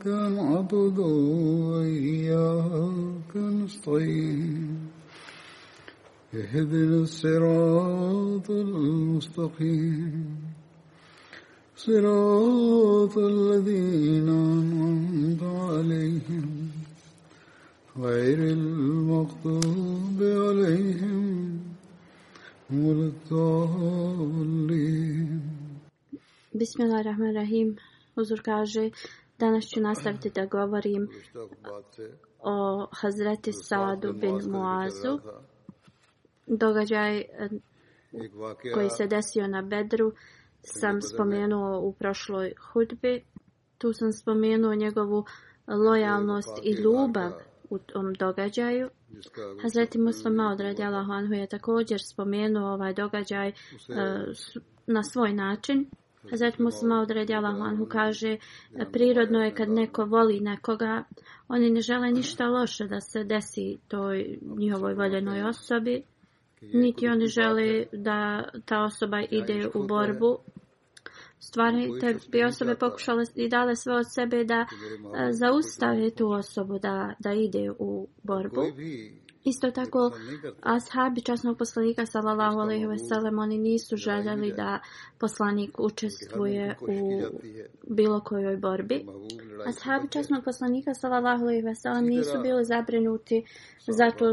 إياك نعبد وإياك نستعين اهدنا الصراط المستقيم صراط الذين أنعمت عليهم غير المغضوب عليهم ولا الضالين بسم الله الرحمن الرحيم حضور كعجة Danas ću nastaviti da govorim o Hazreti Sadu bin Muazu. Događaj eh, koji se desio na Bedru sam spomenuo u prošloj hudbi. Tu sam spomenuo njegovu lojalnost i ljubav u tom događaju. Hazreti Muslima odredjala Honhu je također spomenuo ovaj događaj uh, na svoj način. Hazret Musma odredi Allahanhu kaže, prirodno je kad neko voli nekoga, oni ne žele ništa loše da se desi toj njihovoj voljenoj osobi, niti oni žele da ta osoba ide u borbu. Stvarno, te bi osobe pokušale i dale sve od sebe da e, zaustave tu osobu da, da ide u borbu. Isto tako, ashabi časnog poslanika, salalahu alaihi veselem, oni nisu željeli da poslanik učestvuje u bilo kojoj borbi. Ashabi časnog poslanika, salalahu alaihi veselem, nisu bili zabrinuti zato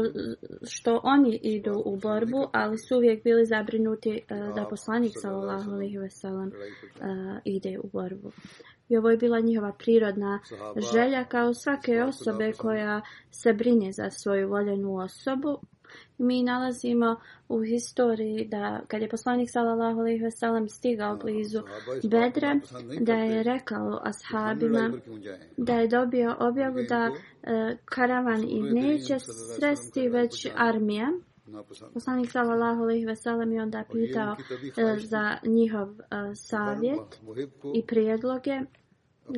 što oni idu u borbu, ali su uvijek bili zabrinuti eh, da poslanik, salalahu alaihi veselem, eh, ide u borbu i ovo je bila njihova prirodna želja kao svake osobe koja se brine za svoju voljenu osobu. Mi nalazimo u historiji da kad je poslanik sallallahu alejhi ve sellem stigao blizu Bedra da je rekao ashabima da je dobio objavu da e, karavan i neće sresti već armija Poslanik sallallahu alejhi ve sellem je onda pitao e, za njihov e, savjet i prijedloge.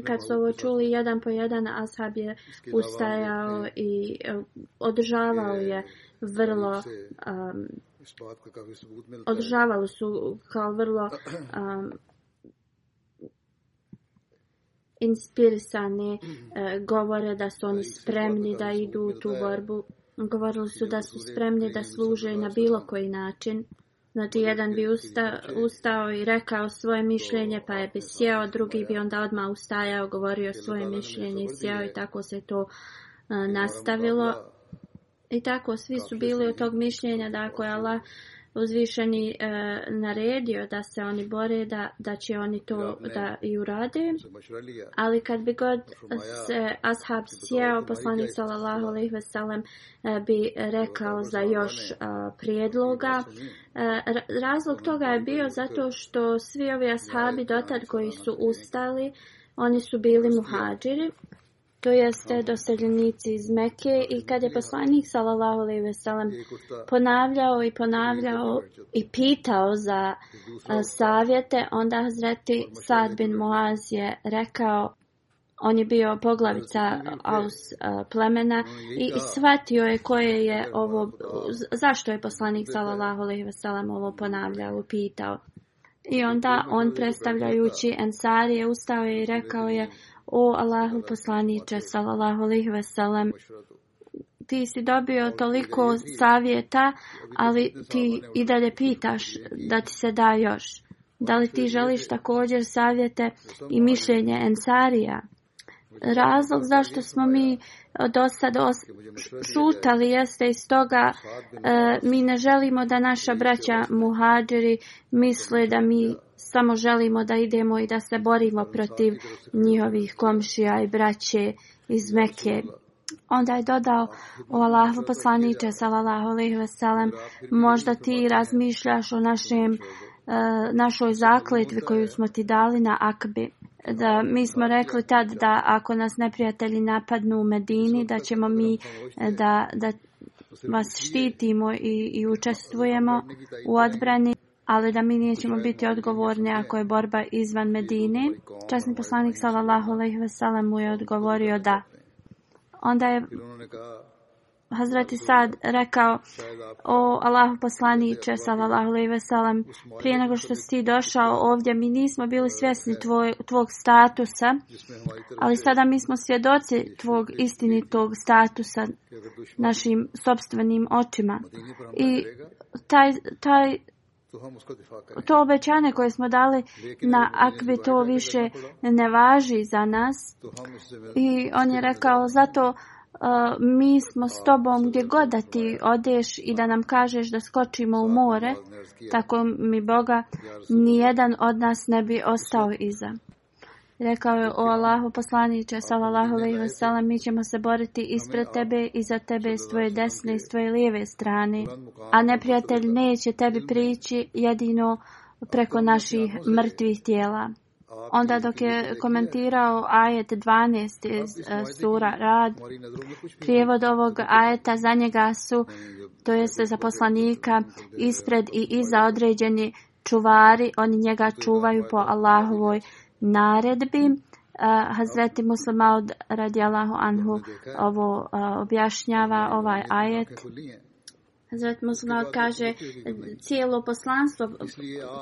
Kad su ovo čuli, jedan po jedan ashab je ustajao i e, održavao je vrlo um, održavali su kao vrlo um, inspirisane uh, govore da su oni spremni da idu u tu borbu Govorili su da su spremni da služe na bilo koji način. Znači, jedan bi usta, ustao i rekao svoje mišljenje, pa je bi sjeo, drugi bi onda odmah ustajao, govorio svoje mišljenje i sjeo i tako se to nastavilo. I tako, svi su bili od tog mišljenja da ako je Allah uzvišeni e, naredio da se oni bore da da će oni to da i urade ali kad bi god se ashab sjeo poslanik sallallahu alejhi ve sellem e, bi rekao za još e, prijedloga e, razlog toga je bio zato što svi ovi ashabi dotad koji su ustali oni su bili muhadžiri to jeste doseljenici iz Mekke i kad je poslanik sallallahu alejhi ve sellem ponavljao i ponavljao i pitao za savjete onda Hazreti Sad bin Muaz je rekao on je bio poglavica aus plemena i, i shvatio je koje je ovo zašto je poslanik sallallahu alejhi ve sellem ovo ponavljao pitao i onda on predstavljajući ensarije ustao je i rekao je O Allahu poslaniče, salallahu alih veselem, ti si dobio toliko savjeta, ali ti i dalje pitaš da ti se da još. Da li ti želiš također savjete i mišljenje Ensarija? Razlog zašto smo mi do sad šutali jeste iz toga e, mi ne želimo da naša braća muhađeri misle da mi samo želimo da idemo i da se borimo protiv njihovih komšija i braće iz Meke. Onda je dodao, o Allahu poslaniče, salallahu alaihi veselem, možda ti razmišljaš o našem, našoj zakletvi koju smo ti dali na Akbi. Da, mi smo rekli tad da ako nas neprijatelji napadnu u Medini, da ćemo mi da, da vas štitimo i, i učestvujemo u odbrani ali da mi nećemo biti odgovorni ako je borba izvan Medine. Časni poslanik sallallahu alejhi ve sellem mu je odgovorio da. Onda je Hazreti Sad rekao o Allahu poslaniče sallallahu alejhi ve sellem prije nego što si ti došao ovdje mi nismo bili svjesni tvoj, tvog statusa ali sada mi smo svjedoci tvog istinitog statusa našim sobstvenim očima i taj, taj To obećanje koje smo dali na Akbi to više ne važi za nas. I on je rekao, zato uh, mi smo s tobom gdje god da ti odeš i da nam kažeš da skočimo u more, tako mi Boga, nijedan od nas ne bi ostao iza. Rekao je o Allahu poslaniće sallallahu alejhi ve sellem mi ćemo se boriti ispred tebe i za tebe s tvoje desne i s tvoje lijeve strane a neprijatelj neće tebi prići jedino preko naših mrtvih tijela. Onda dok je komentirao ajet 12 eh, sura Rad prijevod ovog ajeta za njega su to jest za poslanika ispred i iza određeni čuvari oni njega čuvaju po Allahovoj naredbi. Uh, Hazreti Muslim Aud radijalahu anhu ovo uh, objašnjava ovaj ajet. Hazreti Muslim Aud kaže cijelo poslanstvo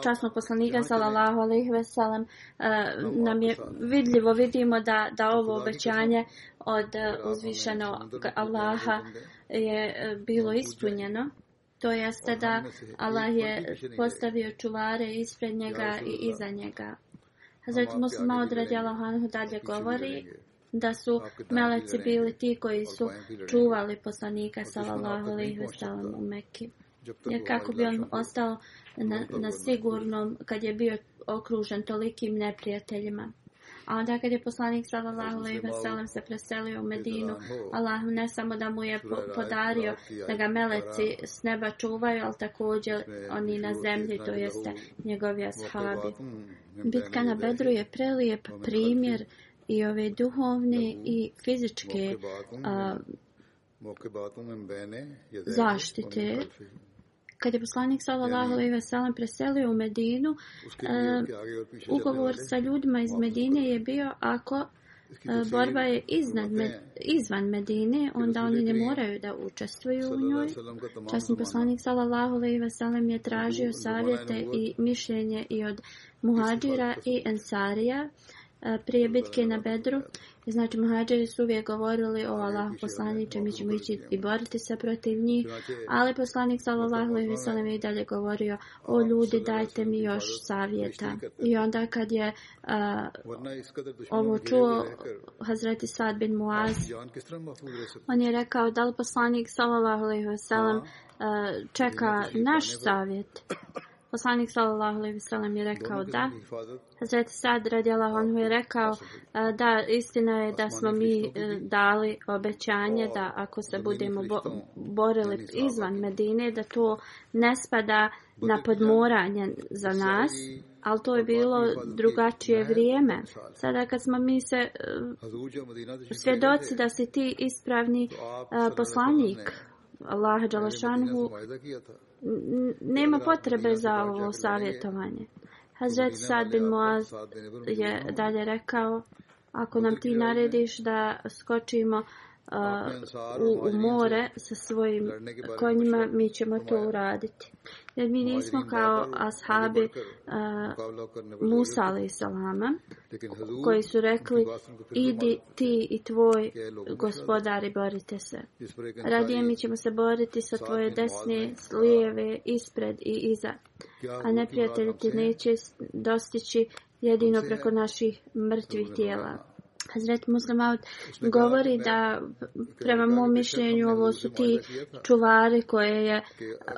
časnog poslanika sallallahu alaihi ve sellem uh, nam je vidljivo, vidimo da, da ovo obećanje od uh, uzvišenog Allaha je uh, bilo ispunjeno. To jeste da Allah je postavio čuvare ispred njega i iza njega. Hazreti Muslima od radijalahu anhu dalje govori da su meleci bili ti koji su čuvali poslanika sallallahu alaihi wasallam u Mekki. Jer kako bi on ostao na, na znači. sigurnom kad je bio okružen tolikim neprijateljima. A onda kad je poslanik sallallahu alejhi ve sellem se preselio u Medinu, Allah ne samo da mu je podario da ga meleci s neba čuvaju, al takođe oni na zemlji to jeste njegovi ashabi. Bitka na Bedru je prelijep primjer i ove duhovne i fizičke a, zaštite kad je poslanik sallallahu alejhi ve sellem preselio u Medinu uh, ugovor sa ljudima iz Medine je bio ako eh, borba je iznad izvan Medine onda oni ne moraju da učestvuju u njoj časni poslanik sallallahu alejhi ve sellem je tražio savjete i mišljenje i od muhadžira i ensarija eh, prije bitke na Bedru Znači, muhađeri su uvijek govorili o Allah poslaniće, mi ćemo ići i boriti se protiv njih. Ali poslanik sallallahu alaihi sallam je i dalje govorio, o ljudi, dajte mi još savjeta. I onda kad je uh, ovo čuo Hazreti Sad bin Muaz, on je rekao, da li poslanik sallallahu alaihi sallam uh, čeka naš savjet? Poslanik sallallahu alejhi ve sellem je rekao da. Hazreti Sad radijallahu anhu je rekao e, da istina je da smo mi e, dali obećanje da ako se budemo bo borili izvan Medine da to ne spada na podmoranje za nas. Ali to je bilo drugačije vrijeme. Sada kad smo mi se e, svjedoci da si ti ispravni poslanik Allah Đalašanhu nema potrebe za ovo savjetovanje. Hazret Sad bin Muaz je dalje rekao, ako nam ti narediš da skočimo uh, u more sa svojim konjima, mi ćemo to uraditi. Jer mi nismo kao ashabi uh, Musa a.s. koji su rekli, idi ti i tvoj gospodari, borite se. Radije mi ćemo se boriti sa tvoje desne, lijeve, ispred i iza. A neprijatelji ti neće dostići jedino preko naših mrtvih tijela. Hazret Muslim Aud znači govori da prema mom mišljenju ovo su ti čuvari koje je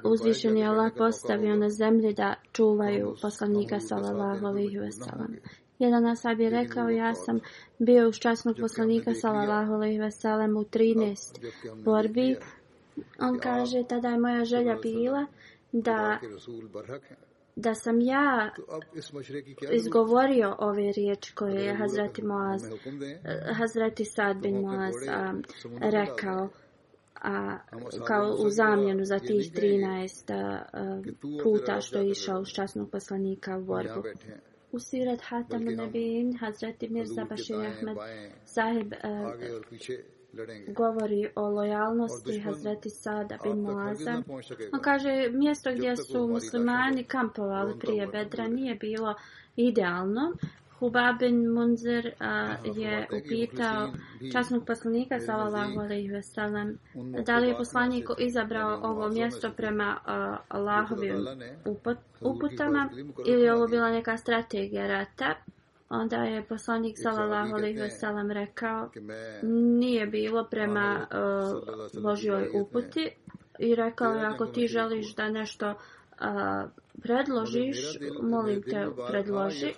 uzvišeni Allah postavio ono- na zemlji da čuvaju ono poslanika ono sallallahu alaihi wa sallam. Jedan asab je rekao, ja sam bio uz časnog poslanika sallallahu alaihi wa sallam u 13 borbi. On kaže, tada je moja želja bila da da sam ja izgovorio ove riječi koje je Hazreti Moaz, eh, Hazreti Sad bin Moaz a, rekao a, kao u zamjenu za tih 13 a, puta što je išao s časnog poslanika u borbu. U Sirat Hatam Nabin, Hazreti Mirza Bašir Ahmed, sahib eh, a, govori o lojalnosti Hazreti Sada bin Muaza. On kaže, mjesto gdje su muslimani kampovali prije Bedra nije bilo idealno. Hubab bin Munzer a, je upitao časnog poslanika sallallahu alejhi ve sellem da li je poslanik znači, izabrao ovo mjesto prema Allahovim uputama ili je ovo bila neka strategija rata Onda je poslanik e, sallallahu alejhi ve sellem rekao: "Nije bilo prema uh, Božjoj uputi." I rekao je: "Ako ti želiš da nešto uh, predložiš, molim te, predloži."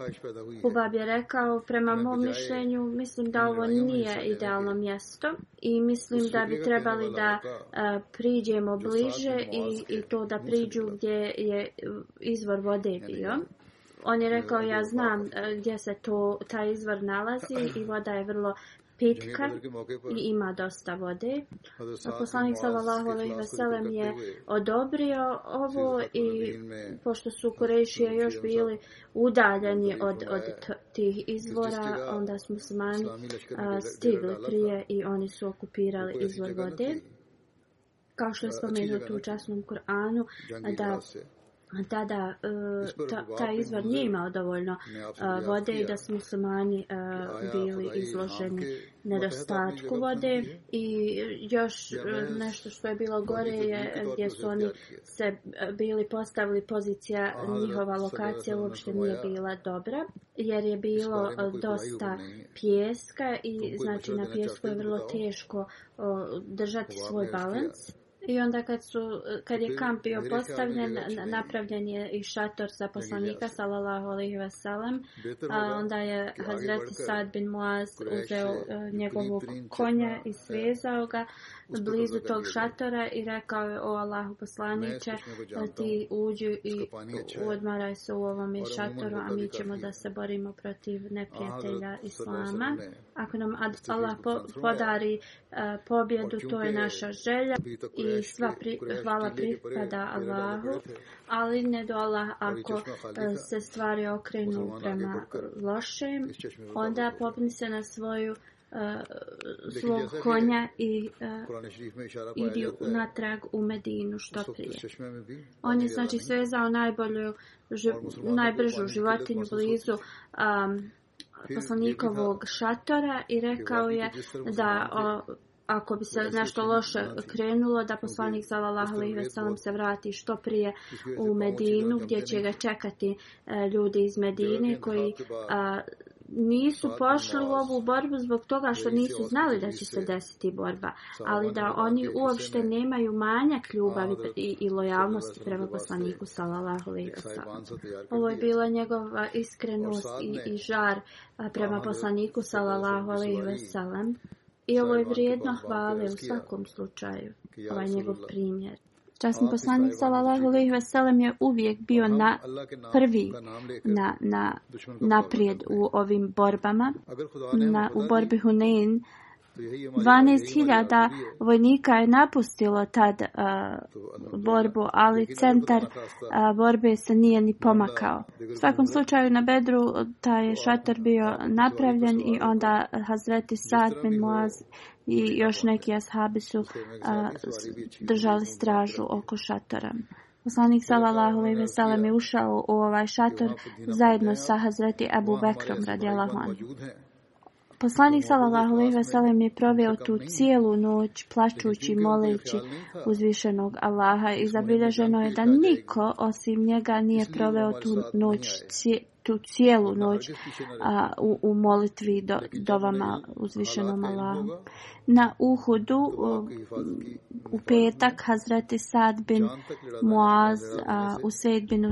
Ubab je rekao: "Prema mom mišljenju, mislim da ovo nije idealno mjesto i mislim da bi trebali da uh, priđemo bliže i i to da priđu gdje je izvor vode bio." On je rekao, ja znam gdje se to, taj izvor nalazi i voda je vrlo znači, pitka pa- i ima dosta vode. Pa poslanik sallallahu alejhi ve sellem je odobrio ovo i pošto su Kurejšije znači, još bili udaljeni znači, od od tih izvora, onda smo se mali stigli prije i oni su okupirali izvor vode. Kao što je spomenuto u časnom Kur'anu, da Da, da, e, ta, ta izvor nije imao dovoljno e, vode i da su muslimani e, bili izloženi nedostatku vode. I još nešto što je bilo gore je gdje su oni se bili postavili pozicija, njihova lokacija uopšte nije bila dobra jer je bilo dosta pjeska i znači na pjesku je vrlo teško držati svoj balans. I onda kad su kad je kamp bio postavljen, znači, napravljen je i šator za poslanika sallallahu alejhi ve sellem. A onda je Hazret Sad bin Muaz uzeo e, njegovu konja e. i svezao ga blizu tog šatora i rekao je o Allahu poslanice ti uđi i odmaraj se u ovom šatoru a mi ćemo da se borimo protiv neprijatelja islama ako nam Allah podari e, pobjedu to je naša želja i sva pri, hvala pripada Allahu, ali ne do Allah ako e, se stvari okrenu prema lošem, onda popni se na svoju uh, svog konja i e, uh, idi natrag u Medinu što prije. On je znači svezao najbolju, ži, najbržu životinju blizu um, poslanikovog šatora i rekao je da uh, ako bi se nešto loše znači, znači, krenulo, da znači, poslanik za Allahovi veselom se vrati što prije u Medinu, gdje će ga čekati e, ljudi iz Medine koji a, nisu pošli u ovu borbu zbog toga što nisu znali da će se desiti borba, ali da oni uopšte nemaju manjak ljubavi i, i lojalnosti prema poslaniku salalahovi. Ovo je bila njegova iskrenost i, i žar prema poslaniku salalahovi veselom. I ovo je vrijedno hvale u svakom slučaju, ovaj njegov primjer. Časni poslanik sallallahu alejhi ve sellem je uvijek bio na prvi na na naprijed u ovim borbama na u borbi Hunain 12.000 vojnika je napustilo tad uh, borbu, ali centar uh, borbe se nije ni pomakao. U svakom slučaju na Bedru taj šator bio napravljen i onda Hazreti Sad bin Muaz i još neki ashabi su uh, držali stražu oko šatora. Poslanik sallallahu alejhi ve sellem je ušao u ovaj šator zajedno sa Hazreti Abu Bekrom radijallahu anhu. Poslanik sallallahu alejhi ve sellem je proveo tu cijelu noć plačući, moleći uzvišenog Allaha i zabilježeno je da niko osim njega nije proveo ovaj tu noć tu cijelu noć a, u, u molitvi do, do vama uzvišenom Allahom. Na Uhudu u, u petak Hazreti Sad bin Muaz a, u Sejd bin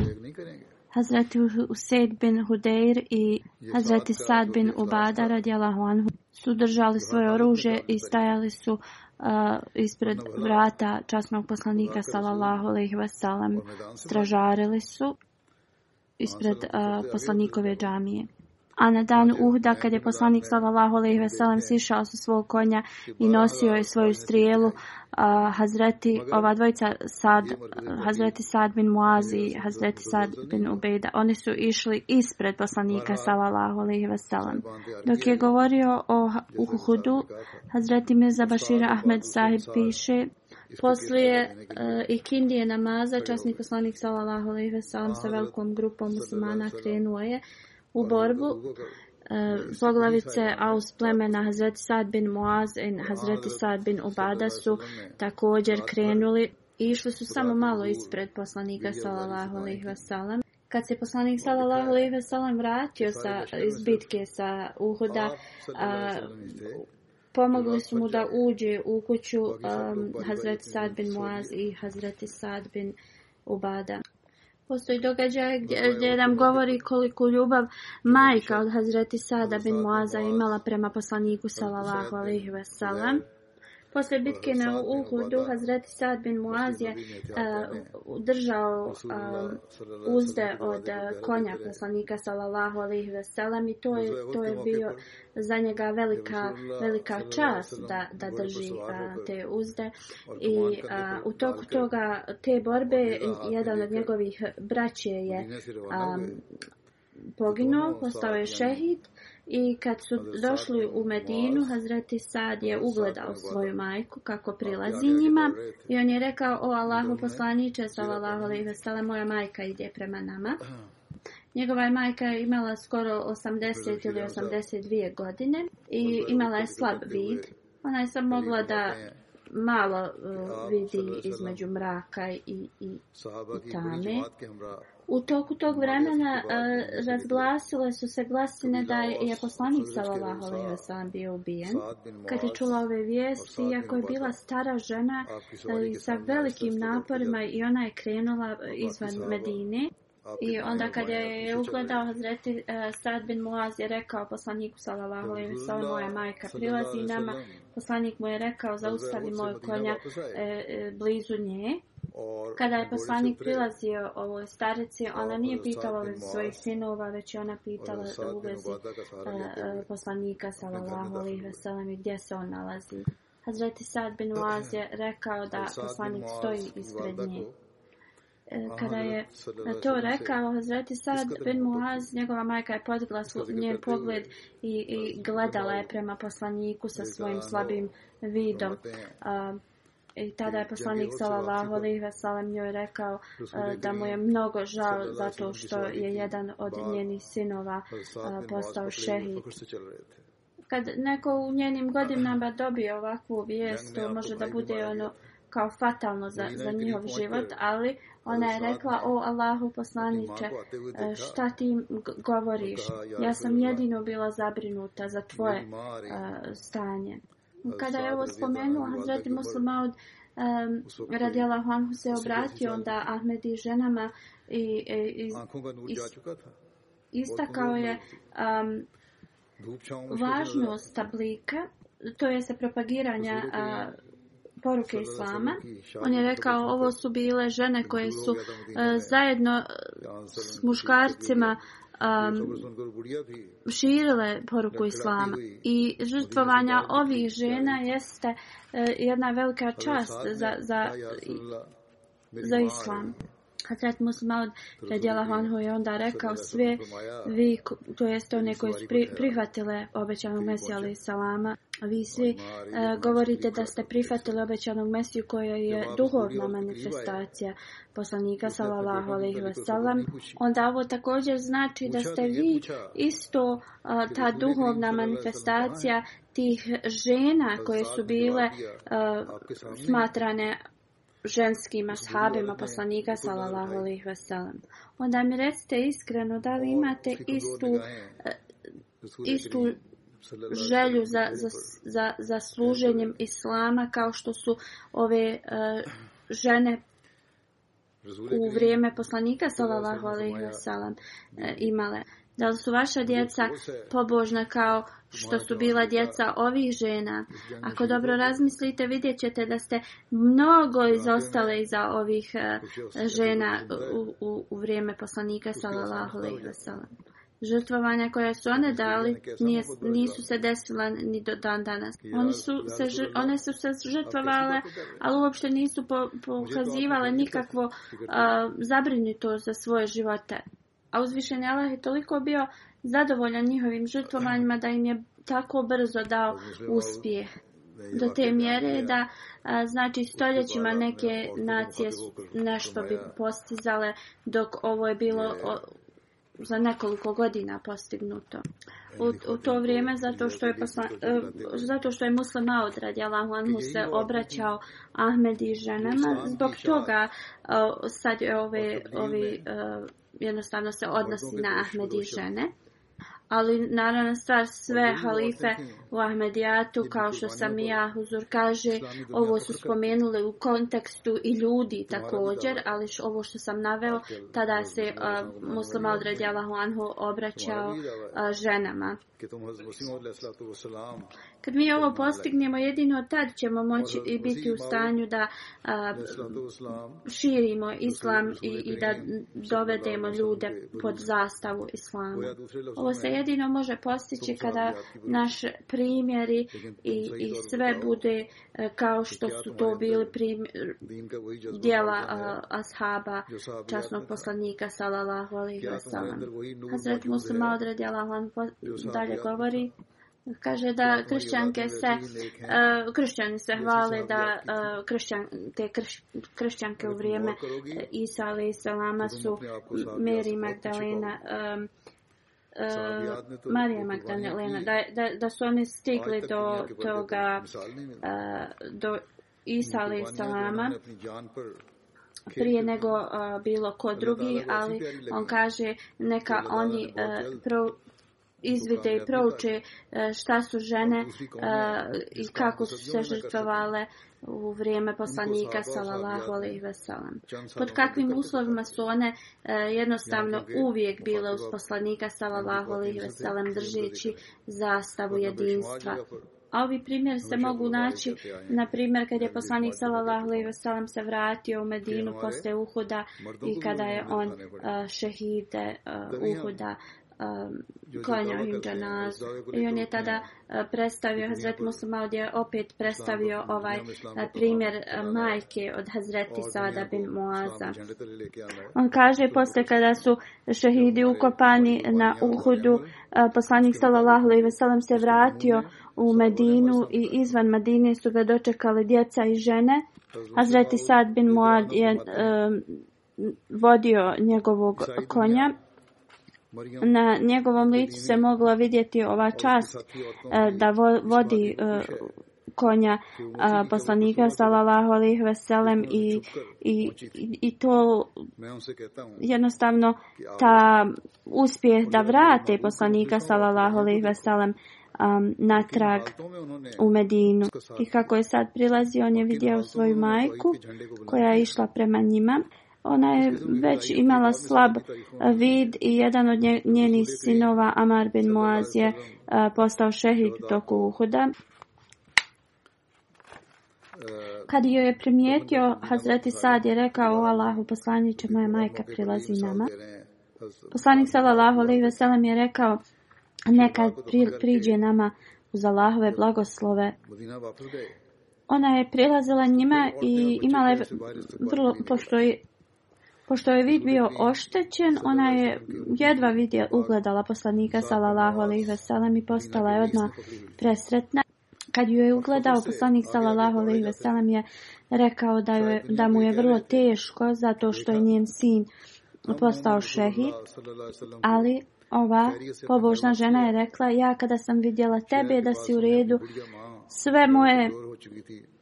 Hazreti Hussein bin Hudeir i Hazreti Sad bin Ubada radijalahu anhu su držali svoje oružje i stajali su uh, ispred vrata časnog poslanika sallallahu alaihi wasallam. Stražarili su ispred uh, poslanikove džamije a na dan Uhda kad je poslanik sallallahu alejhi ve sellem sišao sa svog konja i nosio je svoju strijelu uh, Hazreti ova dvojica Sad Hazreti Sad bin Muazi i Hazreti Sad bin Ubeda oni su išli ispred poslanika sallallahu alejhi ve sellem dok je govorio o Uhudu Hazreti Mirza Bashir Ahmed Sahib piše Poslije uh, e, ikindije namaza, časni poslanik sallallahu alejhi ve sellem sa velikom grupom muslimana krenuo je uh, u borbu eh, poglavice Aus plemena Hazret Sad bin Muaz i Hazret Sad bin Ubada su također krenuli i išli su samo malo ispred poslanika sallallahu alejhi ve sellem kad se poslanik sallallahu alejhi ve sellem vratio sa iz bitke sa Uhuda a, eh, pomogli su mu da uđe u kuću um, eh, Hazret Sad bin Muaz i Hazret Sad bin Ubada postoji događaj gdje, gdje nam govori koliko ljubav majka od Hazreti Sada bin Moaza imala prema poslaniku Salalahu alaihi wasalam. Yeah. Posle bitke na Uhudu, Hazreti Sad bin Muaz je uh, držao uh, uzde od uh, konja poslanika sallallahu alaihi ve sellem i to je, to je bio za njega velika, velika čast da, da drži uh, te uzde. I uh, u toku toga, te borbe, jedan od njegovih braće je um, poginuo, postao je šehid. Uh, I kad su došli u Medinu, Hazreti Sad je ugledao svoju majku kako prilazi njima i on je rekao, o Allahu poslaniče, sova Allaho li vesele, moja majka ide prema nama. Njegova je majka imala skoro 80 ili 82 godine i imala je slab vid. Ona je sam mogla da malo e, vidi između mraka i, i, i tame. U toku tog vremena uh, razglasile su se glasine da je poslanik Salalaho Leosan bio ubijen. Kad je čula ove vijesti, iako je bila stara žena i sa velikim naporima i ona je krenula izvan Medine. I onda kad je ugledao Hazreti uh, e, Sad bin Muaz je rekao poslaniku Salalaho Leosan, moja majka prilazi nama. Poslanik mu je rekao, zaustavi moj konja uh, blizu njej. Kada je poslanik prilazio ovoj starici, ona nije pitala li svojih sinova, već je ona pitala u vezi eh, eh, poslanika sallallahu alaihi ve sellem i gdje se on nalazi. Hazreti Sa'd bin Muaz je rekao da poslanik stoji ispred nje. Kada je to rekao, Hazreti Sa'd bin eh, Muaz, njegova majka je podigla njen pogled i, i gledala je prema poslaniku sa svojim slabim vidom. Uh, I tada je poslanik sallallahu alejhi ve sellem joj rekao da e, mu je mnogo žao zato što je jedan od njenih sinova pa e, postao pa šehid. Pa Kad neko u njenim godinama dobije ovakvu vijest, to može da bude ono kao fatalno za, za njihov život, ali ona je rekla, o Allahu poslaniče, e, šta ti govoriš? Ja sam jedino bila zabrinuta za tvoje uh, stanje kada je ovo spomenuo Hazreti Musulmaud um, radi Allah Anhu se obratio onda Ahmed i ženama i, e, i, i istakao je um, važnost tablika to je se propagiranja uh, poruke Islama. On je rekao ovo su bile žene koje su uh, zajedno s muškarcima uh, um, širile poruku islama. I žrtvovanja ovih žena jeste uh, jedna velika čast za, za, za islam. Hazret Musmaud radijallahu anhu je onda rekao sve vi to jest one koje su pri, prihvatile obećanog mesija ali salama vi svi uh, govorite da ste prihvatili obećanog mesiju koja je duhovna manifestacija poslanika sallallahu alejhi ve sellem onda ovo također znači da ste vi isto uh, ta duhovna manifestacija tih žena pa koje su bile uh, smatrane ženskim ashabima poslanika sallallahu alejhi ve sellem. Onda mi recite iskreno da li imate istu eh, istu želju za za za za služenjem islama kao što su ove uh, žene u vrijeme poslanika sallallahu alejhi ve sellem uh, imale. Da li su vaša djeca pobožna kao uh, što su bila djeca ovih žena. Ako dobro razmislite, vidjet ćete da ste mnogo izostale iza ovih e, žena u, u, u vrijeme poslanika sallallahu alaihi wa sallam. Žrtvovanja koja su one dali nije, nisu se desila ni do dan danas. Oni su se, one su se žrtvovale, ali uopšte nisu po, pokazivale nikakvo uh, zabrinito za svoje živote. A uzvišenje Allah je toliko bio uh, zadovoljan njihovim žrtvovanjima da im je tako brzo dao uspjeh. Do te mjere da, a, znači, stoljećima neke nacije nešto bi postizale dok ovo je bilo o, za nekoliko godina postignuto. E, u, u to vrijeme, zato što je, posla, a, e, zato što je muslim Audrad, Jalan mu se obraćao Ahmed i ženama, zbog toga a, sad je ove, ove a, e, jednostavno se odnosi na Ahmed i žene. A, ali naravno stvar sve halife u Ahmedijatu, kao što sam i ja, Huzur kaže, ovo su spomenuli u kontekstu i ljudi također, ali š, ovo što sam naveo, tada se uh, muslima odredjala Huanhu obraćao uh, ženama. Kad mi ovo postignemo, jedino tad ćemo moći i biti u stanju da a, širimo islam i, i da dovedemo ljude pod zastavu islama. Ovo se jedino može postići kada naš primjeri i, i sve bude e, kao što su to bili dijela ashaba, časnog poslanika, salalahu alaihi wasalam. Hazret Musa Maudred, jala vam dalje govori. Kaže da kršćanke se, uh, kršćani se hvale da uh, kršćan, te krš, kršćanke u vrijeme Isa ala e, i salama su Meri Magdalena, um, uh, Marija Magdalena, da, da, da su one stigli do toga, uh, do Isa ala i salama prije nego uh, bilo ko drugi, ali on kaže neka oni uh, pro, izvide i prouče e, šta su žene e, i kako su se žrtvovale u vrijeme poslanika salalahu alaihi veselam. Pod kakvim uslovima su one e, jednostavno uvijek bile uz poslanika salalahu alaihi veselam držeći zastavu jedinstva. A ovi primjer se znači, mogu naći, na primjer, kad je poslanik s.a.v. se vratio u Medinu posle Uhuda i kada je on šehide Uhuda uh, uh, klanjaju džanazu. I on je tada uh, predstavio, Hazret Musa je opet predstavio ovaj uh, primjer uh, majke od Hazreti Sada bin Muaza. On kaže, posle kada su šehidi ukopani na Uhudu, poslanik Salalahlo i Veselem se vratio u Medinu i izvan Medine su ga dočekali djeca i žene. Hazreti Sad bin Muad je uh, vodio njegovog konja Na njegovom licu se mogla vidjeti ova čast e, da vo, vodi uh, konja uh, poslanika sallallahu alejhi ve sellem i, i i to jednostavno ta uspjeh da vrate poslanika sallallahu alejhi ve sellem um, natrag ono u Medinu i kako je sad prilazio on je vidio svoju majku koja je išla prema njima Ona je već imala slab ono, vid i jedan od njenih sinova, Amar bin Muaz, je eh, postao šehid toku Uhuda. Eh, Kad joj je primijetio, Hazreti Sad je rekao, o Allahu, poslaniće, moja majka prilazi nama. Poslanik pa- sallallahu alaihi veselam je rekao, nekad pri, priđe nama uz Allahove blagoslove. Ona je prilazila njima i imala je vrlo, pošto je Pošto je vid bio oštećen, ona je jedva vidje ugledala poslanika sallallahu alejhi ve sellem i postala je odmah presretna. Kad ju je ugledao poslanik sallallahu alejhi ve sellem je rekao da je da mu je vrlo teško zato što je njen sin postao šehid. Ali ova pobožna žena je rekla: "Ja kada sam vidjela tebe da si u redu, sve moje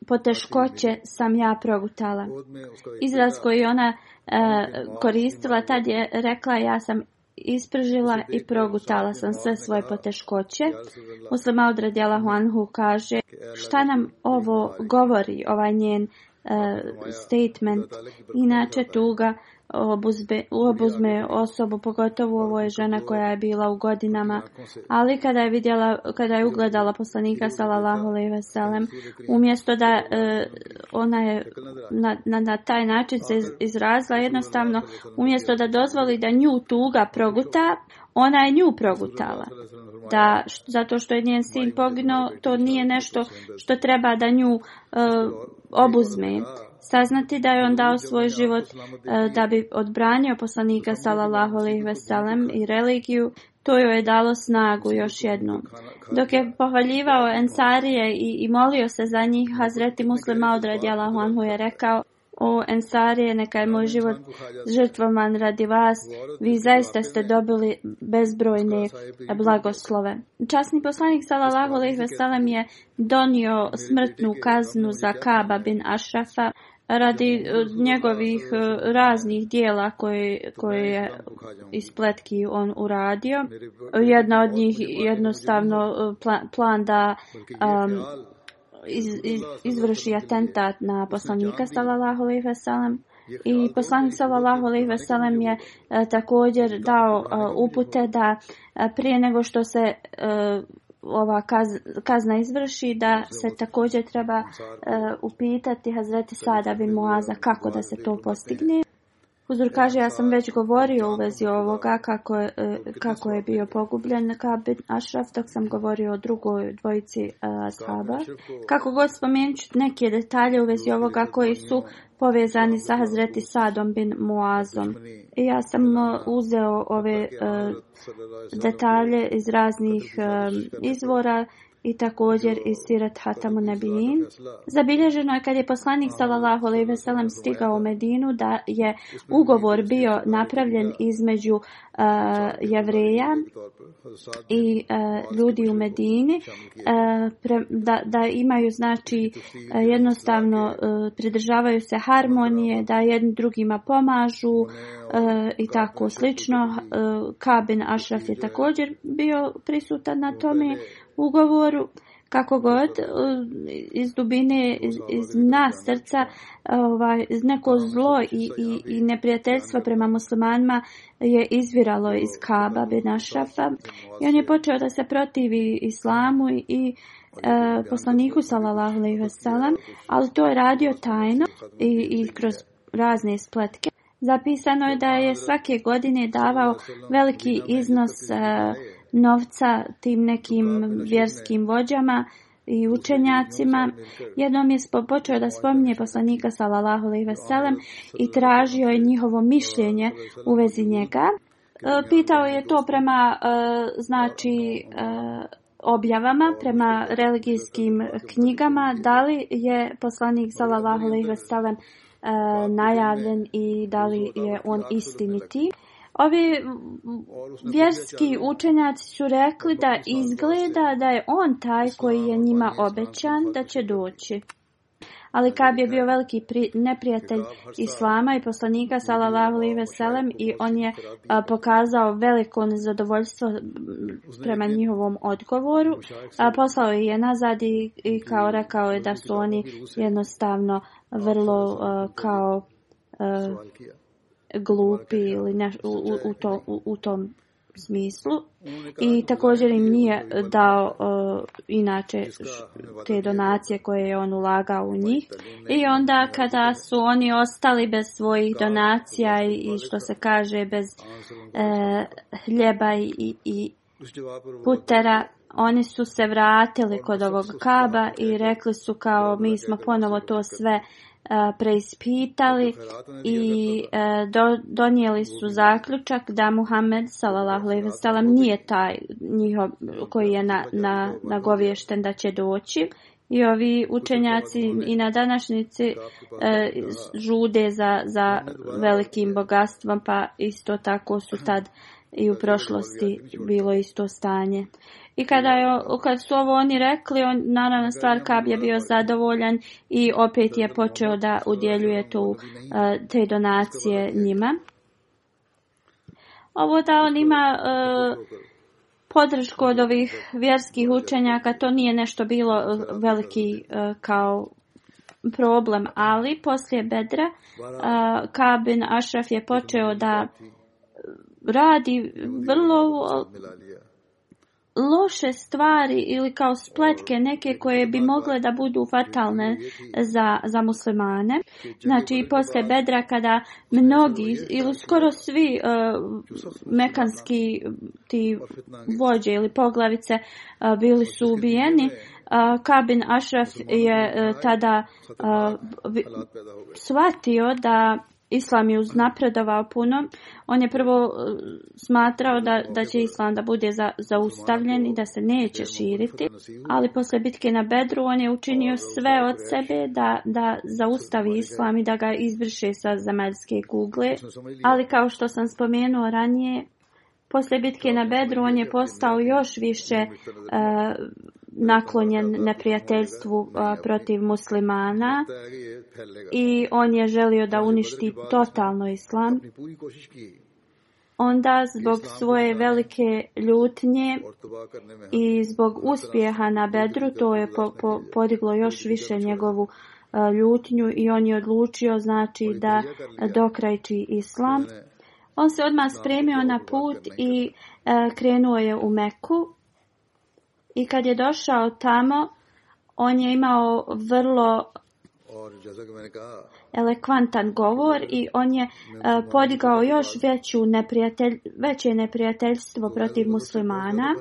poteškoće sam ja progutala." Izraz koji ona E, koristila tad je rekla ja sam ispržila i progutala sam sve svoje poteškoće muslima odradjala Huanhu kaže šta nam ovo govori ovaj njen uh, statement inače tuga obuzbe, obuzme osobu, pogotovo ovo je žena koja je bila u godinama, ali kada je vidjela, kada je ugledala poslanika sallallahu alejhi ve sellem, umjesto da e, ona je na, na, na taj način se izrazila jednostavno, umjesto da dozvoli da nju tuga proguta, ona je nju progutala. Da, što, zato što je njen sin pogino, to nije nešto što treba da nju e, obuzme saznati da je on dao svoj život e, da bi odbranio poslanika sallallahu alejhi ve sellem i religiju to joj je dalo snagu još jednom dok je pohvaljivao ensarije i, i molio se za njih hazreti muslima odradjala anhu je rekao O Ensarije, neka je moj život žrtvoman radi vas, vi zaista ste dobili bezbrojne blagoslove. Časni poslanik Salalaho Lihve Salem je donio smrtnu kaznu za Kaba bin Ašrafa, radi e, njegovih e, raznih dijela koje, koje je iz pletki on uradio. Jedna od njih jednostavno e, plan, plan da um, iz, iz, izvrši atentat na poslanika sallallahu alaihi ve sellem. I poslanik sallallahu alaihi ve sellem je također dao upute da prije nego što se uh, ova kaz, kazna izvrši da znači, se također treba uh, upitati Hazreti Sada bin Muaza kako da se to postigne. Uzor kaže, ja sam već govorio u vezi ovoga kako, e, kako je bio pogubljen Kabin Ašraf, dok sam govorio o drugoj dvojici e, Ashaba. Kako god spomenuću neke detalje u vezi ovoga koji su povezani sa Hazreti Sadom bin Muazom. I ja sam e, uzeo ove detalje iz raznih izvora i također iz Sirat Hatamu Nebijin. Zabilježeno je kad je poslanik s.a.v. stigao u Medinu da je ugovor bio napravljen između uh, jevreja i uh, ljudi u Medini uh, pre, da, da imaju znači uh, jednostavno uh, pridržavaju se harmonije da jedni drugima pomažu uh, i tako slično uh, Kabin Ašraf je također bio prisutan na tome ugovoru. Kako god, iz dubine, iz, iz nas srca, ovaj, neko zlo i, i, i neprijateljstvo prema muslimanima je izviralo iz Kaba bin Ašrafa. I on je počeo da se protivi islamu i, i e, eh, poslaniku, salallahu alaihi wasalam, ali to je radio tajno i, i kroz razne spletke. Zapisano je da je svake godine davao veliki iznos... E, novca tim nekim vjerskim vođama i učenjacima. Jednom je počeo da ovaj spominje poslanika sallallahu alejhi ve sellem ovaj i tražio je njihovo mišljenje u vezi njega. E, pitao je to prema e, znači e, objavama, ovaj prema religijskim knjigama, da li je poslanik sallallahu alejhi ve sellem najavljen i da li je on istiniti. Ovi vjerski učenjaci su rekli da izgleda da je on taj koji je njima obećan da će doći. Ali Kab je bio veliki pri, neprijatelj Islama i poslanika Salalahu Live Selem i on je a, pokazao veliko nezadovoljstvo prema njihovom odgovoru. A, poslao je nazad i, i kao rekao je da su oni jednostavno vrlo a, kao a, glupi ili neš, u, u, u, to, u, u tom smislu i također im nije dao uh, inače te donacije koje je on ulagao u njih i onda kada su oni ostali bez svojih donacija i, i što se kaže bez uh, hljeba i, i putera oni su se vratili kod ovog kaba i rekli su kao mi smo ponovo to sve uh, preispitali i e, do, donijeli su zaključak da Muhammed s.a.v. nije taj njihov koji je na, na, nagoviješten da će doći. I ovi učenjaci i na današnjici e, žude za, za velikim bogatstvom, pa isto tako su tad i u prošlosti bilo isto stanje. I kada je, kad su ovo oni rekli, on, naravno stvar Kab je bio zadovoljan i opet je počeo da udjeljuje tu, uh, te donacije njima. Ovo da on ima uh, podršku od ovih vjerskih učenjaka, to nije nešto bilo uh, veliki kao problem, ali poslije Bedra Kabin Ašraf je počeo da radi vrlo loše stvari ili kao spletke neke koje bi mogle da budu fatalne za, za muslimane. Znači i posle bedra kada mnogi ili skoro svi uh, mekanski ti vođe ili poglavice uh, bili su ubijeni, uh, e, Kabin Ashraf je uh, tada uh, shvatio da Islam je uznapredovao puno. On je prvo uh, smatrao da, da će Islam da bude za, zaustavljen i da se neće širiti. Ali posle bitke na Bedru on je učinio sve od sebe da, da zaustavi Islam i da ga izvrše sa zemaljske kugle. Ali kao što sam spomenuo ranije, posle bitke na Bedru on je postao još više uh, naklonjen neprijateljstvu uh, protiv muslimana i on je želio da uništi totalno islam. Onda zbog svoje velike ljutnje i zbog uspjeha na Bedru to je po, po, podiglo još više njegovu ljutnju i on je odlučio znači da dokrajči islam. On se odmah spremio na put i e, krenuo je u Meku. I kad je došao tamo, on je imao vrlo elekvantan govor i on je e, podigao još veću neprijatelj, veće neprijateljstvo protiv muslimana.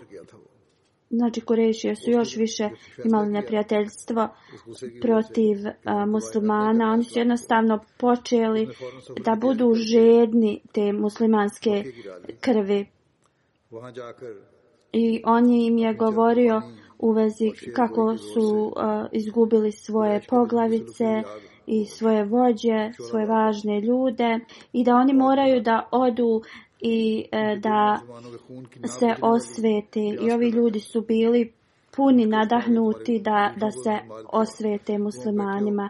Znači, Kurešije su još više imali neprijateljstvo protiv uh, muslimana. Oni su jednostavno počeli da budu žedni te muslimanske krvi. I on im je govorio uh, u vezi kako su uh, izgubili svoje poglavice i svoje vođe, svoje važne ljude i da oni moraju da odu i uh, da se osvete. I ovi ljudi su bili puni nadahnuti da, da se osvete muslimanima.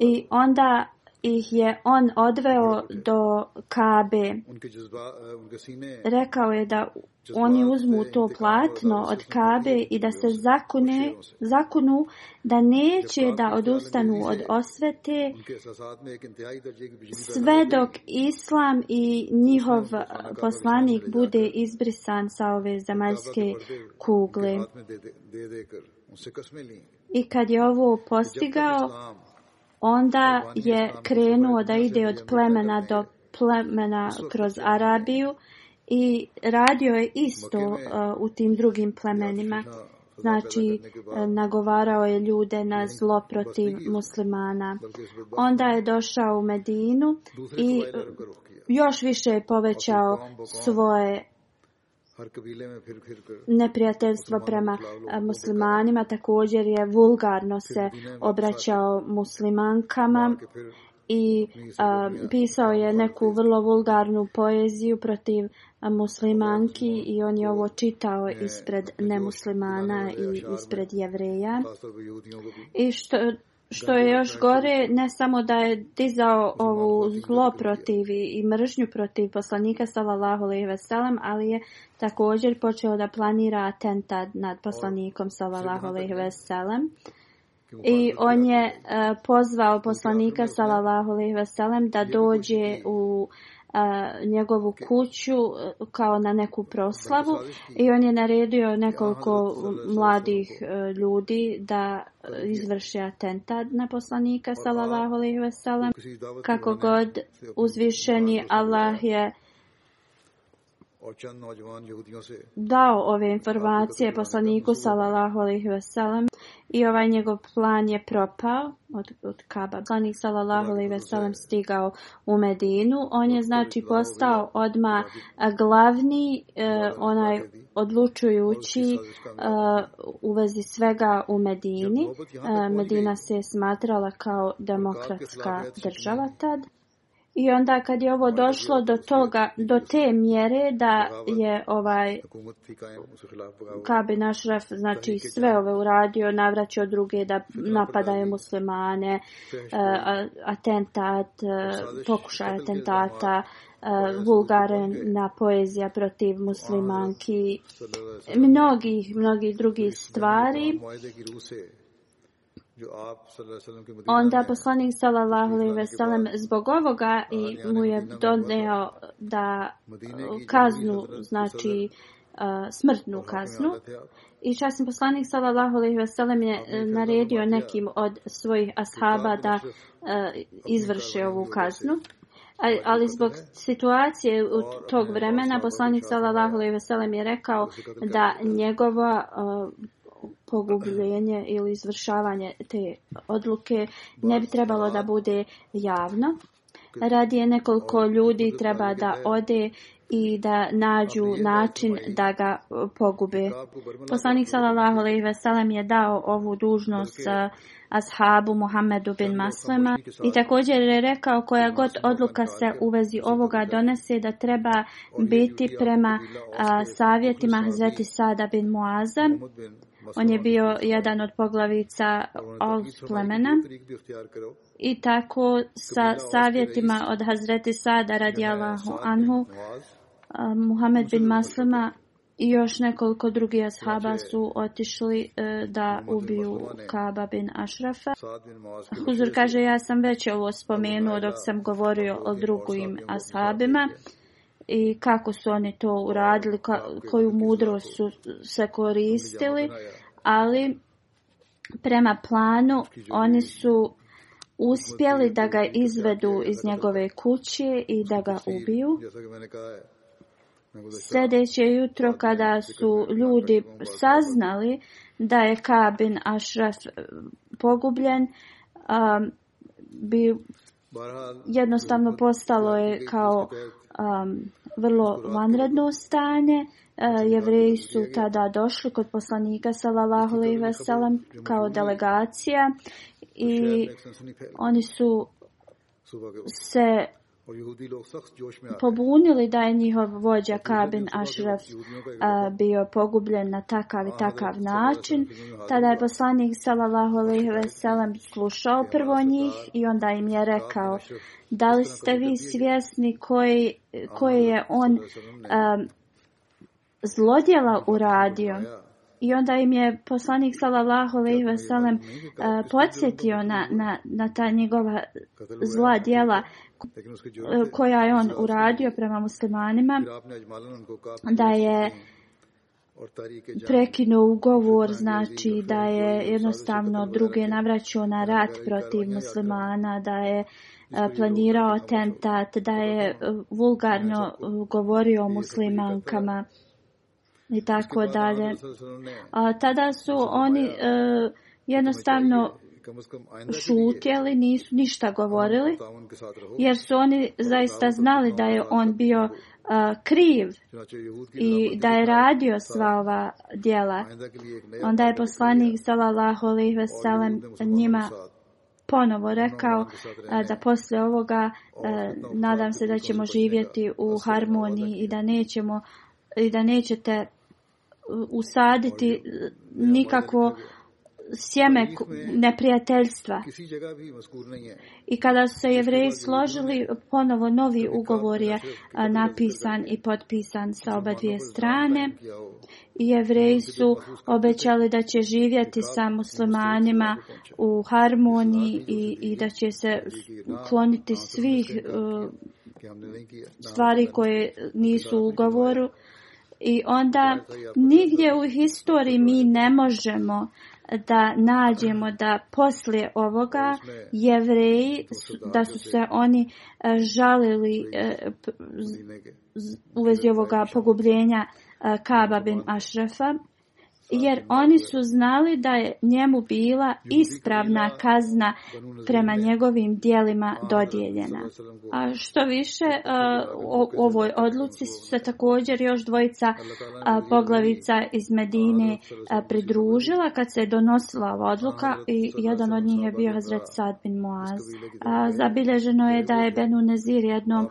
I onda ih je on odveo do Kabe. Eh, Rekao je da oni uzmu to platno od Kabe i da se zakune, zakunu da neće da odustanu od osvete sve dok Islam i njihov poslanik bude dakle, izbrisan sa ove zemaljske kugle. I kad je ovo postigao, onda je krenuo da ide od plemena do plemena kroz Arabiju i radio je isto eh, u tim drugim plemenima. Znači, eh, nagovarao je ljude na zlo protiv muslimana. Onda je došao u Medinu i eh, još više je povećao svoje neprijateljstvo prema muslimanima, također je vulgarno se znači, obraćao muslimankama i a, pisao je neku vrlo vulgarnu poeziju protiv muslimanki i on je ovo čitao ispred nemuslimana i ispred jevreja. I što, Što je još gore, ne samo da je dizao ovu zlo protiv i mržnju protiv poslanika sallallahu alejhi ve sellem, ali je također počeo da planira atentat nad poslanikom sallallahu alejhi ve sellem. I on je uh, pozvao poslanika sallallahu alejhi ve sellem da dođe u uh, a, njegovu kuću e, kao na neku proslavu i on je naredio nekoliko mladih a, e, ljudi da izvrše atentat na poslanika pa, sallallahu alejhi ve sellem kako god uzvišeni Allah je a, dao ove informacije poslaniku sallallahu alejhi ve sellem i ovaj njegov plan je propao od od Kaba poslanik sallallahu alejhi ve sellem stigao u Medinu on je znači postao odma glavni eh, onaj odlučujući eh, u vezi svega u Medini eh, Medina se je smatrala kao demokratska država tad I onda kad je ovo došlo do toga, do te mjere da je ovaj Kabe naš ref, znači sve ove uradio, navraćao druge da napadaju muslimane, eh, atentat, eh, pokušaj atentata, eh, vulgaren na poezija protiv muslimanki, mnogih, mnogih drugih stvari. Onda poslanik sallallahu alejhi ve sellem zbog ovoga i mu je doneo da kaznu znači smrtnu kaznu i časni poslanik sallallahu alejhi ve sellem je naredio nekim od svojih ashaba da izvrše ovu kaznu ali zbog situacije u tog vremena poslanik sallallahu alejhi ve sellem je rekao da njegova pogubljenje ili izvršavanje te odluke ne bi trebalo da bude javno. Radije nekoliko ljudi treba da ode i da nađu način da ga pogube. Poslanik sallallahu alejhi ve sellem je dao ovu dužnost uh, ashabu Muhammedu bin Maslema i također je rekao koja god odluka se u vezi ovoga donese da treba biti prema a, uh, savjetima Hazreti Sada bin Muaza On je bio jedan od poglavica ovog plemena i tako sa savjetima od Hazreti Sada radijalahu Anhu, Muhammed bin Maslama i još nekoliko drugih ashaba znači, su otišli e, da ubiju Kaba bin Ashrafa. Huzur kaže ja sam već ovo spomenuo dok sam govorio o drugim ashabima i kako su oni to uradili, ka, koju mudrost su se koristili, ali prema planu oni su uspjeli da ga izvedu iz njegove kuće i da ga ubiju. Sljedeće jutro kada su dakle, ljudi saznali da je Kabin Ashraf e, pogubljen, um, bi jednostavno postalo je kao um, vrlo vanredno stanje. Uh, jevreji su tada došli kod poslanika sallallahu alejhi ve sellem kao delegacija znači, i oni su se pobunili da je njihov vođa Kabin Ashraf a, bio pogubljen na takav i takav način. Tada je poslanik sallallahu alejhi ve sellem slušao prvo njih i onda im je rekao: "Da li ste vi svjesni koji koji je on a, zlodjela uradio?" I onda im je poslanik sallallahu alejhi ve sellem e, podsjetio na, na, na ta njegova zla djela e, koja je on uradio prema muslimanima znači da je prekinuo ugovor znači da je jednostavno druge navraćao na rat protiv muslimana da je e, planirao atentat da je vulgarno govorio o muslimankama i tako dalje. A, tada su oni uh, jednostavno šutjeli, nisu ništa govorili, jer su oni zaista znali da je on bio uh, kriv znači, i da je radio sva ova dijela. Onda je poslanik salalahu alihi veselem njima ponovo rekao e, da posle ovoga nadam se da ćemo živjeti u harmoniji i da nećemo i da nećete usaditi e, nikako sjeme neprijateljstva. I kada su se jevreji složili, ponovo novi ugovor je napisan i potpisan sa oba ono dvije strane. Jevreji su pa obećali da će živjeti sa muslimanima u harmoniji i, i da će se kloniti svih e, stvari koje nisu u ugovoru. I onda nigdje u historiji mi ne možemo da nađemo da poslije ovoga jevreji, da su se oni e, žalili e, u vezi ovoga pogubljenja e, Kaba bin Ashrafa jer oni su znali da je njemu bila ispravna kazna prema njegovim dijelima dodijeljena. A što više, o ovoj odluci su se također još dvojica poglavica iz Medine pridružila kad se je donosila odluka i jedan od njih je bio Hazret Sad bin Muaz. Zabilježeno je da je Benu Nezir jednom,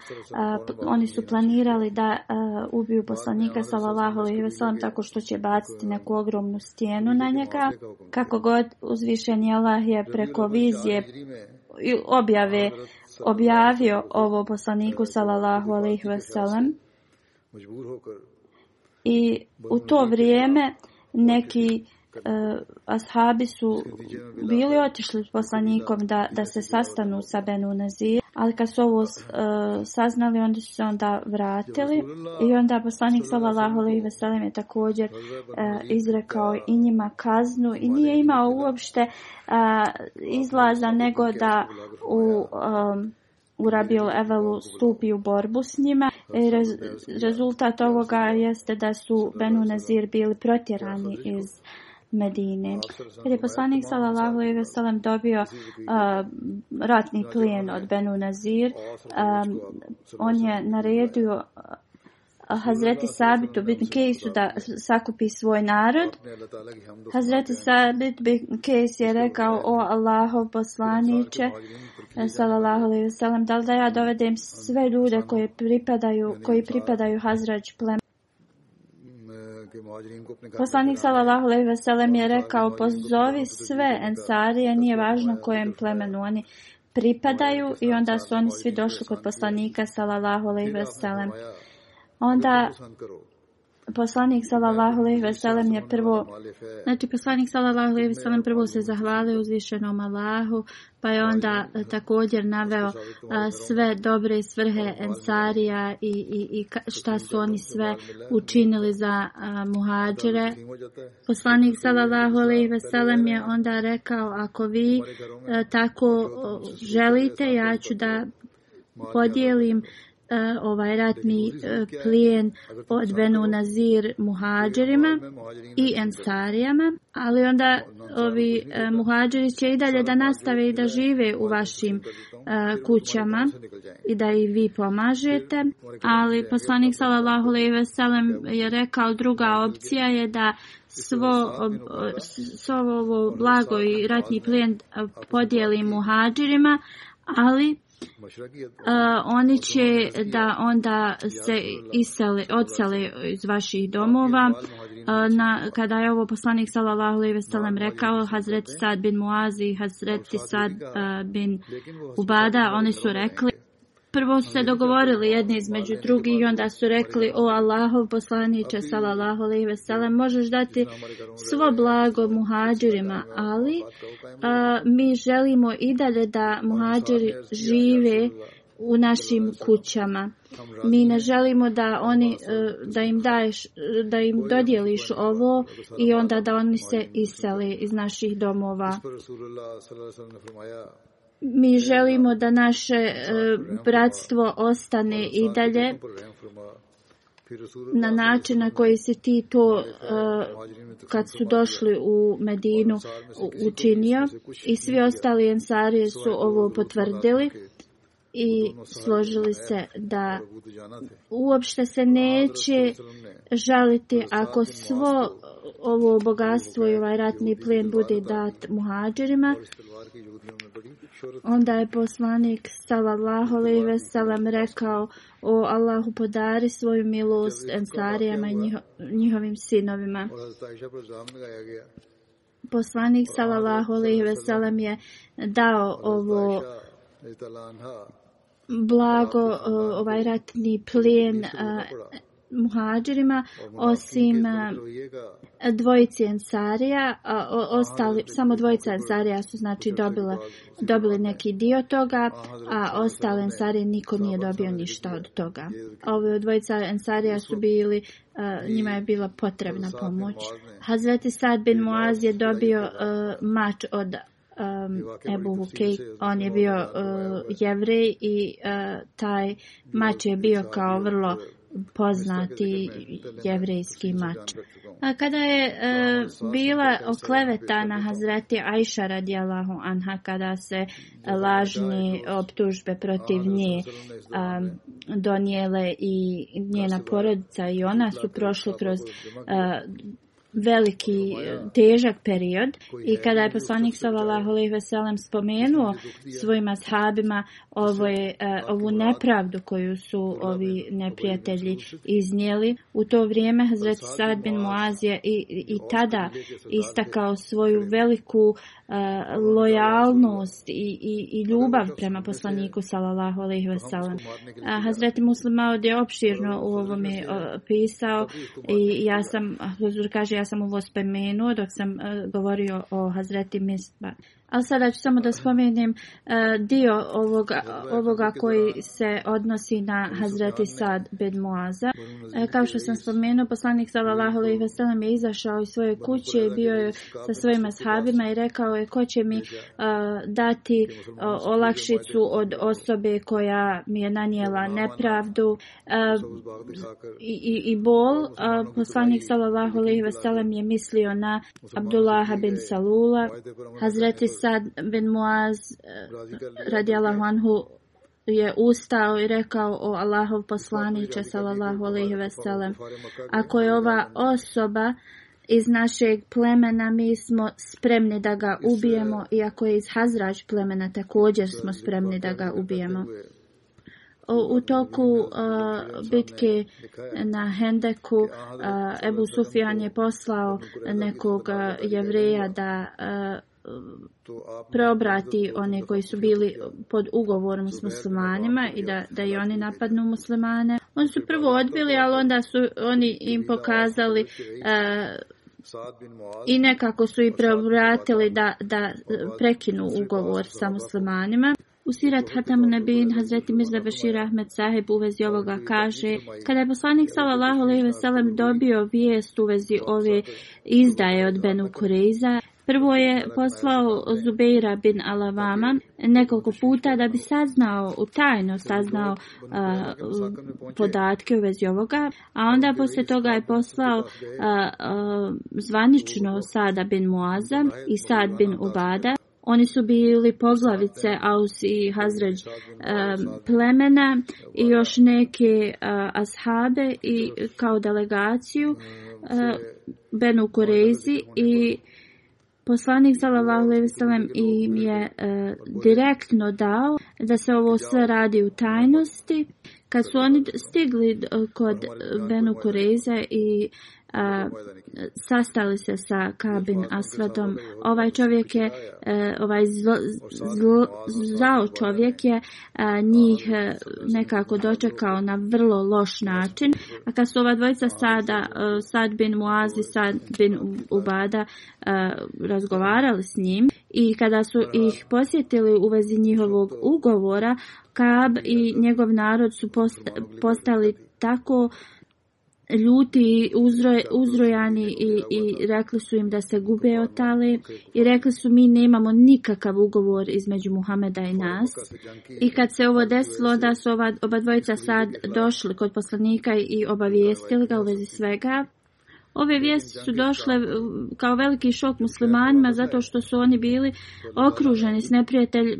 oni su planirali da ubiju poslanika sallallahu alaihi wa sallam tako što će baciti nekog ogromnu stijenu na njega. Kako god uzvišen je Allah je preko vizije objave objavio ovo poslaniku sallallahu alaihi wasallam. I u to vrijeme neki uh, ashabi su bili otišli s poslanikom da, da se sastanu sa Benu Nazir. Ali kad su ovo uh, saznali, onda su se onda vratili. I onda poslanik sallallahu alaihi ve sellem je također uh, izrekao i njima kaznu. I nije imao uopšte uh, izlaza nego da u, um, u Rabiul Evelu stupi u borbu s njima. Rez, rezultat ovoga jeste da su Benu Nazir bili protjerani iz uh, Medine. Kada je poslanik sallallahu alejhi ve sellem dobio uh, ratni plijen od Benu Nazir, um, on je naredio Hazreti Sabitu bin Kejsu da sakupi svoj narod. Hazreti Sabit bin Kejs je rekao o Allahov poslaniće sallallahu alejhi ve sellem da da ja dovedem sve ljude koji pripadaju koji pripadaju Hazrač plemenu Poslanik sallallahu alejhi ve sellem je rekao pozovi sve ensarije, nije važno kojem plemenu oni pripadaju i onda su oni svi došli kod poslanika sallallahu alejhi ve sellem. Onda poslanik sallallahu alejhi ve sellem je prvo znači poslanik sallallahu alejhi ve sellem prvo se zahvalio uzvišenom Allahu pa je onda e, također naveo a, e, sve dobre svrhe ensarija i, i, i šta su oni sve učinili za a, e, muhađire poslanik sallallahu alejhi ve sellem je onda rekao ako vi a, tako a, želite ja ću da podijelim a, ovaj ratni e, plijen od Benu Nazir muhađerima ovaj i ensarijama, ali onda ovi e, muhađeri će i dalje da nastave i da žive u vašim e, kućama i da i vi pomažete, ali poslanik sallallahu alejhi ve sellem je rekao druga opcija je da svo, svo ovo blago i ratni plijen podijeli muhađirima, ali oni će da onda se isele, odsele iz vaših domova. Na, kada je ovo poslanik sallallahu alejhi ve sellem rekao Hazret Sad bin Muazi i Hazret Sad bin Ubada, oni su rekli prvo su se dogovorili jedni između drugih i onda su rekli o Allahov poslaniče salallahu alaihi veselam možeš dati svo blago muhađirima ali a, mi želimo i dalje da muhađiri žive u našim kućama mi ne želimo da oni e, da im daješ da im dodijeliš ovo i onda da oni se isele iz naših domova mi želimo da naše e, bratstvo ostane i dalje na način na koji se ti to e, kad su došli u Medinu učinio i svi ostali ensari su ovo potvrdili i složili se da uopšte se neće žaliti ako svo ovo bogatstvo i ovaj ratni plen bude dat muhađirima Onda je poslanik sallallahu alejhi ve sellem rekao: "O Allahu podari svoju milost ensarijama i njiho, njihovim sinovima." Poslanik sallallahu alejhi ve sellem je dao ovo blago ovaj ratni plijen uh, muhađirima osim dvojice ensarija ostali znači, samo dvojica ensarija su znači dobile dobili neki dio toga a ostali ensari niko nije dobio ništa od toga ove dvojica ensarija su bili njima je bila potrebna pomoć Hazreti Sad bin Muaz je dobio uh, mač od um, Ebu Hukej on je bio uh, jevrej i uh, taj mač je bio kao vrlo poznati jevrejski mač. Kada je e, bila oklevetana Hazreti Aisha radijalahu anha, kada se lažne optužbe protiv nje a, donijele i njena porodica i ona su prošle kroz a, veliki e, težak period i kada je poslanik sallallahu alejhi ve sellem spomenuo svojim ashabima ovo je e, ovu nepravdu koju su ovi neprijatelji iznijeli u to vrijeme Hazret Sad bin Muaz i i tada istakao svoju veliku uh, lojalnost i, i, i ljubav prema poslaniku sallallahu alejhi ve sellem Hazret Muslim je opširno u ovome uh, pisao i ja sam kaže ja sam ovo spomenuo dok sam eh, govorio o Hazreti Misbah. Ali sada ću samo da spomenem uh, dio ovoga, ovoga koji se odnosi na Hazreti Sad bin Muaza. Uh, kao što sam spomenuo, poslanik sallallahu alaihi ve sellem je izašao iz svoje kuće i bio je sa svojima sahabima i rekao je ko će mi uh, dati uh, olakšicu od osobe koja mi je nanijela nepravdu uh, i, i, i bol. Uh, poslanik sallallahu alaihi ve sellem je mislio na Abdullaha bin Salula, Hazreti Sad bin Muaz eh, radijallahu anhu je ustao i rekao o Allahov poslaniće sallallahu alejhi ve sellem ako je ova osoba iz našeg plemena mi smo spremni da ga ubijemo eh, i ako je iz Hazrač plemena također smo eh, spremni da ga ubijemo U toku uh, bitke na Hendeku uh, Ebu Sufjan je poslao nekog uh, jevreja da uh, preobrati one koji su bili pod ugovorom s muslimanima i da, da i oni napadnu muslimane. Oni su prvo odbili, ali onda su oni im pokazali uh, i nekako su i pa preobratili da, da prekinu ugovor sa muslimanima. U Sirat Hatam Nabin, Hazreti Mirza Bashir Ahmed Sahib u vezi ovoga kaže, kada je poslanik sallallahu alaihi ve sellem dobio vijest u vezi ove izdaje od Benu Kureiza, Prvo je poslao Zubeira bin Alavama nekoliko puta da bi saznao, tajno saznao uh, podatke u vezi ovoga, a onda posle toga je poslao uh, uh, zvanično Sada bin Muaza i Sad bin Ubada. Oni su bili poglavice Aus i Hazređ plemena i još neke uh, ashabe i znači, kao delegaciju uh, Benu Kurezi i uh, Poslanik sallallahu alejhi ve sellem im je e, direktno dao da se ovo sve radi u tajnosti. Kad su oni stigli e, kod Benu Kureza i a, e, sastali se sa Kabin Asvadom. Ovaj čovjek je, e, ovaj zao čovjek je e, njih e, nekako dočekao na vrlo loš način. A kad su ova dvojica sada, Sad bin Muazi, Sad znači bin Ubada razgovarali s njim i kada su ih posjetili u vezi njihovog ugovora, Kab i njegov narod su postali tako ljuti uzroj, uzrojani i, i rekli su im da se gube otale i rekli su mi nemamo nikakav ugovor između Muhameda i nas i kad se ovo desilo da su ova, oba dvojica sad došli kod poslanika i obavijestili ga u vezi svega Ove vijesti su došle kao veliki šok muslimanima zato što su oni bili okruženi s neprijatelj,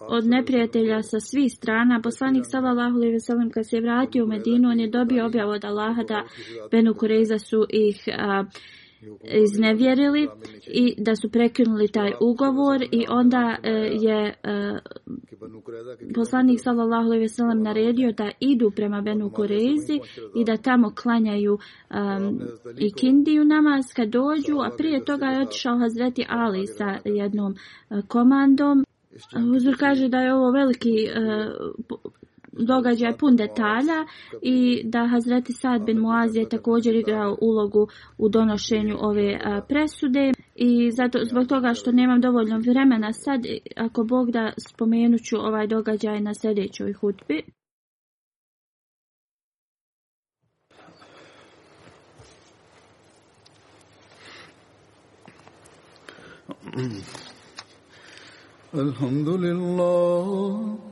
od neprijatelja sa svih strana. Poslanik sallallahu alejhi ve sellem kad se vratio u Medinu, on je dobio objavu od Allaha da Benu Kureza su ih uh, iznevjerili i da su prekinuli taj ugovor i onda e, je e, poslanik sallallahu alejhi ve sellem naredio da idu prema Benu Kurezi i da tamo klanjaju i kindiju namaz kad dođu a prije toga je otišao Hazreti Ali sa jednom e, komandom Uzur kaže da je ovo veliki događaj pun detalja i da Hazreti Sad bin Muaz je također igrao ulogu u donošenju ove presude. I zato, zbog toga što nemam dovoljno vremena sad, ako Bog da spomenuću ovaj događaj na sljedećoj hutbi. Alhamdulillah.